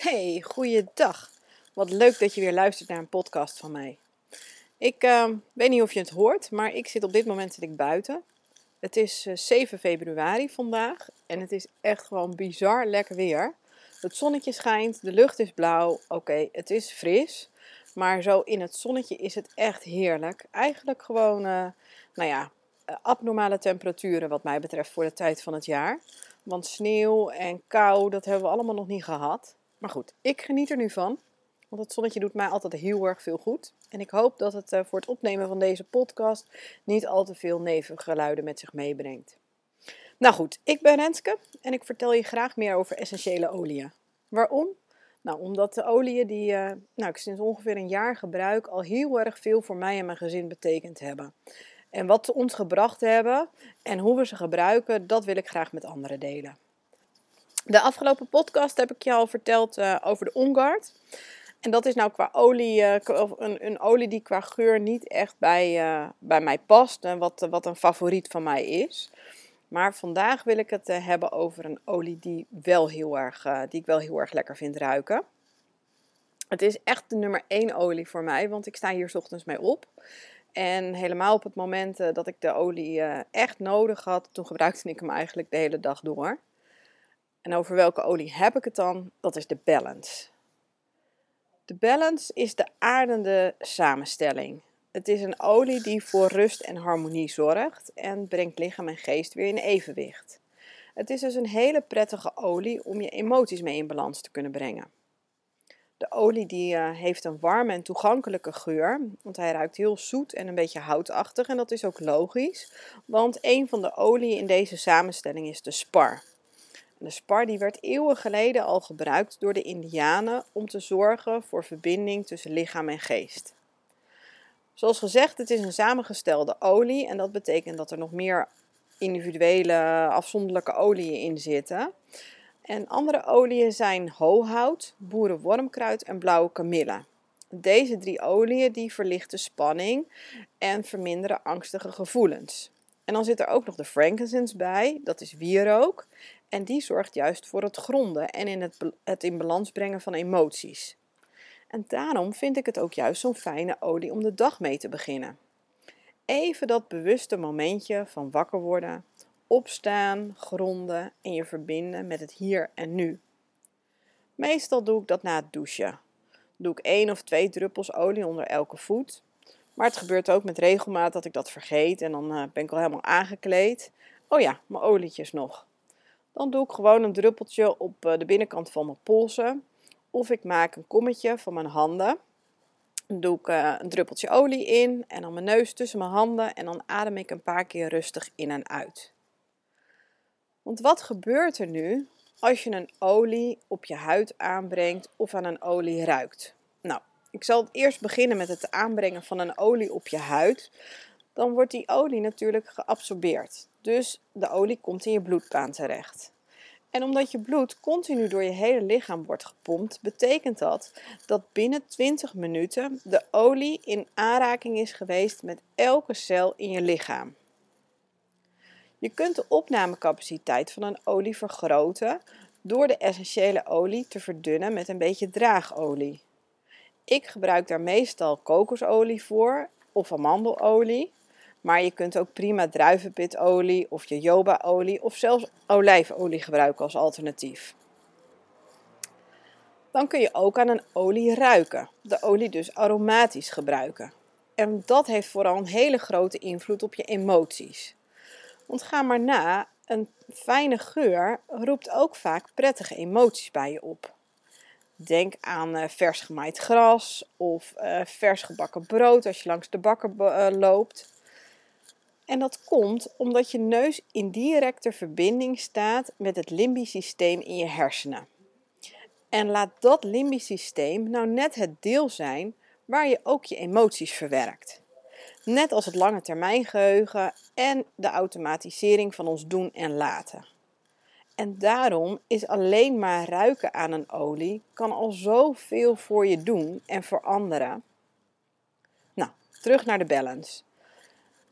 Hey, goeiedag. Wat leuk dat je weer luistert naar een podcast van mij. Ik uh, weet niet of je het hoort, maar ik zit op dit moment zit ik buiten. Het is uh, 7 februari vandaag en het is echt gewoon bizar lekker weer. Het zonnetje schijnt, de lucht is blauw. Oké, het is fris, maar zo in het zonnetje is het echt heerlijk. Eigenlijk gewoon, uh, nou ja, abnormale temperaturen wat mij betreft voor de tijd van het jaar. Want sneeuw en kou, dat hebben we allemaal nog niet gehad. Maar goed, ik geniet er nu van. Want het zonnetje doet mij altijd heel erg veel goed. En ik hoop dat het eh, voor het opnemen van deze podcast niet al te veel nevengeluiden met zich meebrengt. Nou goed, ik ben Renske en ik vertel je graag meer over essentiële oliën. Waarom? Nou, omdat de oliën die uh, nou, ik sinds ongeveer een jaar gebruik al heel erg veel voor mij en mijn gezin betekend hebben. En wat ze ons gebracht hebben en hoe we ze gebruiken, dat wil ik graag met anderen delen. De afgelopen podcast heb ik je al verteld uh, over de OnGuard. En dat is nou qua olie, uh, een, een, olie die qua geur niet echt bij, uh, bij mij past. En wat, wat een favoriet van mij is. Maar vandaag wil ik het hebben over een olie die, wel heel erg, die ik wel heel erg lekker vind ruiken. Het is echt de nummer 1 olie voor mij, want ik sta hier ochtends mee op. En helemaal op het moment dat ik de olie echt nodig had, toen gebruikte ik hem eigenlijk de hele dag door. En over welke olie heb ik het dan? Dat is de Balance. De Balance is de aardende samenstelling. Het is een olie die voor rust en harmonie zorgt en brengt lichaam en geest weer in evenwicht. Het is dus een hele prettige olie om je emoties mee in balans te kunnen brengen. De olie die, uh, heeft een warme en toegankelijke geur, want hij ruikt heel zoet en een beetje houtachtig en dat is ook logisch, want een van de oliën in deze samenstelling is de spar. De spar die werd eeuwen geleden al gebruikt door de Indianen om te zorgen voor verbinding tussen lichaam en geest. Zoals gezegd, het is een samengestelde olie en dat betekent dat er nog meer individuele afzonderlijke oliën in zitten. En andere oliën zijn hohout, boerenwormkruid en blauwe kamille. Deze drie oliën die verlichten spanning en verminderen angstige gevoelens. En dan zit er ook nog de frankincense bij, dat is wierook. En die zorgt juist voor het gronden en in het, het in balans brengen van emoties. En daarom vind ik het ook juist zo'n fijne olie om de dag mee te beginnen. Even dat bewuste momentje van wakker worden, opstaan, gronden en je verbinden met het hier en nu. Meestal doe ik dat na het douchen. Doe ik één of twee druppels olie onder elke voet. Maar het gebeurt ook met regelmaat dat ik dat vergeet en dan eh, ben ik al helemaal aangekleed. Oh ja, mijn olietjes nog. Dan doe ik gewoon een druppeltje op eh, de binnenkant van mijn polsen. Of ik maak een kommetje van mijn handen. Dan doe ik eh, een druppeltje olie in en dan mijn neus tussen mijn handen. En dan adem ik een paar keer rustig in en uit. Want wat gebeurt er nu als je een olie op je huid aanbrengt of aan een olie ruikt? Nou, ik zal eerst beginnen met het aanbrengen van een olie op je huid. Dan wordt die olie natuurlijk geabsorbeerd. Dus de olie komt in je bloedbaan terecht. En omdat je bloed continu door je hele lichaam wordt gepompt, betekent dat dat binnen 20 minuten de olie in aanraking is geweest met elke cel in je lichaam. Je kunt de opnamecapaciteit van een olie vergroten door de essentiële olie te verdunnen met een beetje draagolie. Ik gebruik daar meestal kokosolie voor of amandelolie. Maar je kunt ook prima druivenpitolie of jojobaolie of zelfs olijfolie gebruiken als alternatief. Dan kun je ook aan een olie ruiken. De olie dus aromatisch gebruiken. En dat heeft vooral een hele grote invloed op je emoties. Want ga maar na, een fijne geur roept ook vaak prettige emoties bij je op. Denk aan uh, vers gemaaid gras of uh, vers gebakken brood als je langs de bakker uh, loopt. En dat komt omdat je neus in directe verbinding staat met het limbisch systeem in je hersenen. En laat dat limbisch systeem nou net het deel zijn waar je ook je emoties verwerkt. Net als het lange termijn geheugen en de automatisering van ons doen en laten. En daarom is alleen maar ruiken aan een olie kan al zoveel voor je doen en voor anderen. Nou, terug naar de balance.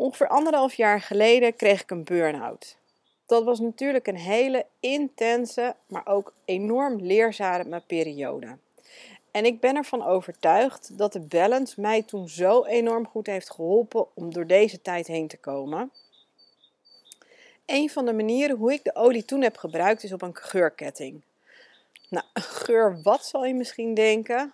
Ongeveer anderhalf jaar geleden kreeg ik een burn-out. dat was natuurlijk een hele intense, maar ook enorm leerzame periode. En ik ben ervan overtuigd dat de balance mij toen zo enorm goed heeft geholpen om door deze tijd heen te komen. Een van de manieren hoe ik de olie toen heb gebruikt is op een geurketting. Nou, geur wat zal je misschien denken?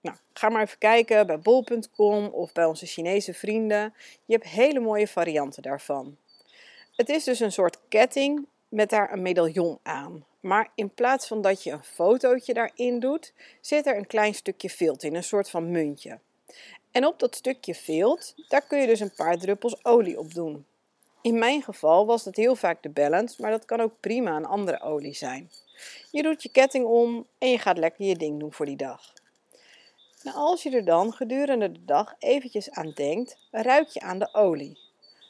Nou, ga maar even kijken bij bol.com of bij onze Chinese vrienden. Je hebt hele mooie varianten daarvan. Het is dus een soort ketting met daar een medaillon aan. Maar in plaats van dat je een fotootje daarin doet, zit er een klein stukje vilt in, een soort van muntje. En op dat stukje vilt, daar kun je dus een paar druppels olie op doen. In mijn geval was dat heel vaak de balance, maar dat kan ook prima een andere olie zijn. Je doet je ketting om en je gaat lekker je ding doen voor die dag. Nou, als je er dan gedurende de dag eventjes aan denkt, ruik je aan de olie.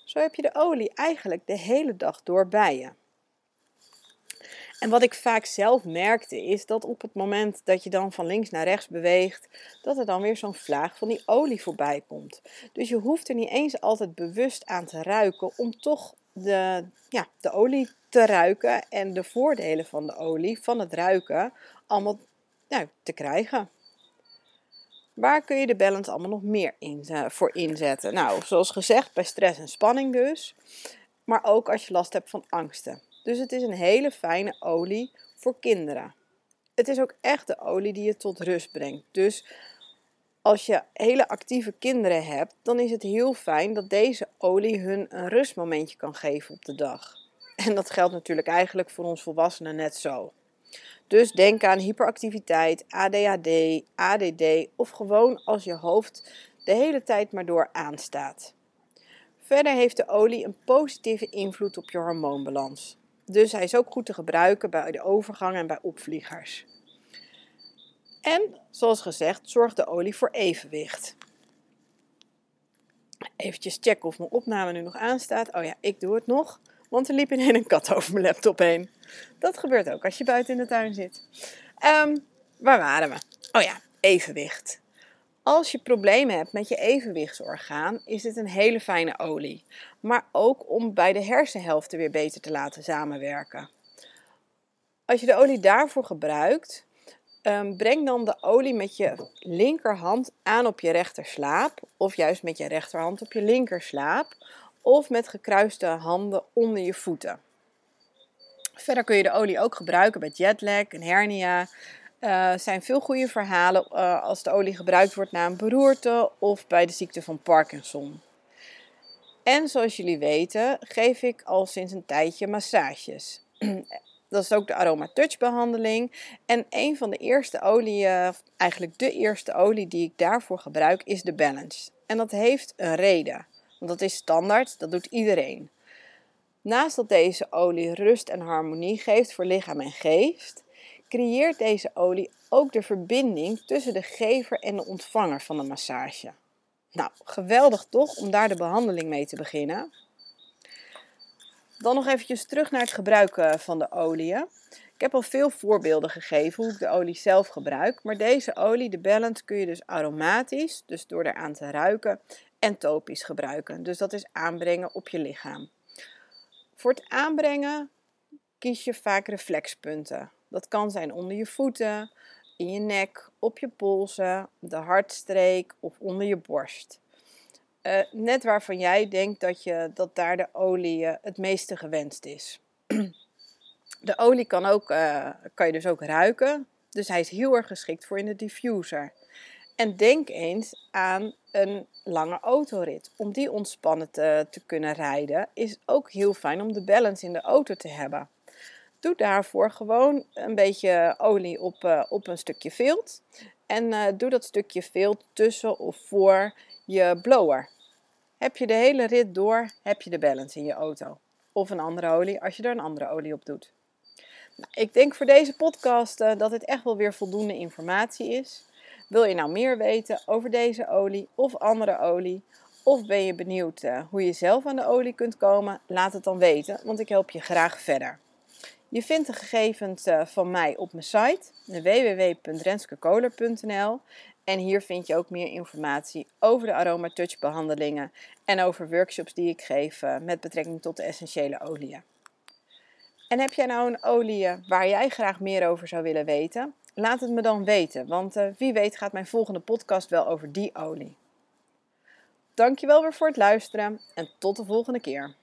Zo heb je de olie eigenlijk de hele dag door bij je. En wat ik vaak zelf merkte is dat op het moment dat je dan van links naar rechts beweegt, dat er dan weer zo'n vlaag van die olie voorbij komt. Dus je hoeft er niet eens altijd bewust aan te ruiken om toch de, ja, de olie te ruiken en de voordelen van de olie, van het ruiken, allemaal nou, te krijgen. Waar kun je de balance allemaal nog meer in, uh, voor inzetten? Nou, zoals gezegd, bij stress en spanning dus. Maar ook als je last hebt van angsten. Dus het is een hele fijne olie voor kinderen. Het is ook echt de olie die je tot rust brengt. Dus als je hele actieve kinderen hebt, dan is het heel fijn dat deze olie hun een rustmomentje kan geven op de dag. En dat geldt natuurlijk eigenlijk voor ons volwassenen net zo. Dus denk aan hyperactiviteit, ADHD, ADD of gewoon als je hoofd de hele tijd maar door aanstaat. Verder heeft de olie een positieve invloed op je hormoonbalans. Dus hij is ook goed te gebruiken bij de overgang en bij opvliegers. En zoals gezegd, zorgt de olie voor evenwicht. Even checken of mijn opname nu nog aanstaat. Oh ja, ik doe het nog. Want er liep ineens een kat over mijn laptop heen. Dat gebeurt ook als je buiten in de tuin zit. Um, waar waren we? Oh ja, evenwicht. Als je problemen hebt met je evenwichtsorgaan, is dit een hele fijne olie. Maar ook om bij de hersenhelften weer beter te laten samenwerken. Als je de olie daarvoor gebruikt, um, breng dan de olie met je linkerhand aan op je rechterslaap. Of juist met je rechterhand op je linkerslaap of met gekruiste handen onder je voeten. Verder kun je de olie ook gebruiken bij jetlag en hernia. Er uh, zijn veel goede verhalen uh, als de olie gebruikt wordt na een beroerte of bij de ziekte van Parkinson. En zoals jullie weten, geef ik al sinds een tijdje massages. Dat is ook de Aroma Touch behandeling. En een van de eerste olieën, eigenlijk de eerste olie die ik daarvoor gebruik, is de Balance. En dat heeft een reden. Want dat is standaard, dat doet iedereen. Naast dat deze olie rust en harmonie geeft voor lichaam en geest, creëert deze olie ook de verbinding tussen de gever en de ontvanger van de massage. Nou, geweldig toch om daar de behandeling mee te beginnen. Dan nog eventjes terug naar het gebruiken van de oliën. Ik heb al veel voorbeelden gegeven hoe ik de olie zelf gebruik, maar deze olie, de Balance, kun je dus aromatisch, dus door eraan te ruiken, en topisch gebruiken. Dus dat is aanbrengen op je lichaam. Voor het aanbrengen kies je vaak reflexpunten. Dat kan zijn onder je voeten, in je nek, op je polsen, de hartstreek of onder je borst. Uh, net waarvan jij denkt dat, je, dat daar de olie uh, het meeste gewenst is. De olie kan, ook, uh, kan je dus ook ruiken. Dus hij is heel erg geschikt voor in de diffuser. En denk eens aan een lange autorit. Om die ontspannen te, te kunnen rijden, is ook heel fijn om de balance in de auto te hebben. Doe daarvoor gewoon een beetje olie op, uh, op een stukje vilt. En uh, doe dat stukje vilt tussen of voor je blower. Heb je de hele rit door, heb je de balance in je auto. Of een andere olie als je er een andere olie op doet. Nou, ik denk voor deze podcast uh, dat het echt wel weer voldoende informatie is. Wil je nou meer weten over deze olie of andere olie? Of ben je benieuwd uh, hoe je zelf aan de olie kunt komen? Laat het dan weten, want ik help je graag verder. Je vindt de gegevens uh, van mij op mijn site www.renskekoler.nl en hier vind je ook meer informatie over de Aroma Touch behandelingen en over workshops die ik geef uh, met betrekking tot de essentiële oliën. En heb jij nou een olie eh, waar jij graag meer over zou willen weten? Laat het me dan weten, want uh, wie weet gaat mijn volgende podcast wel over die olie. Dankjewel weer voor het luisteren en tot de volgende keer.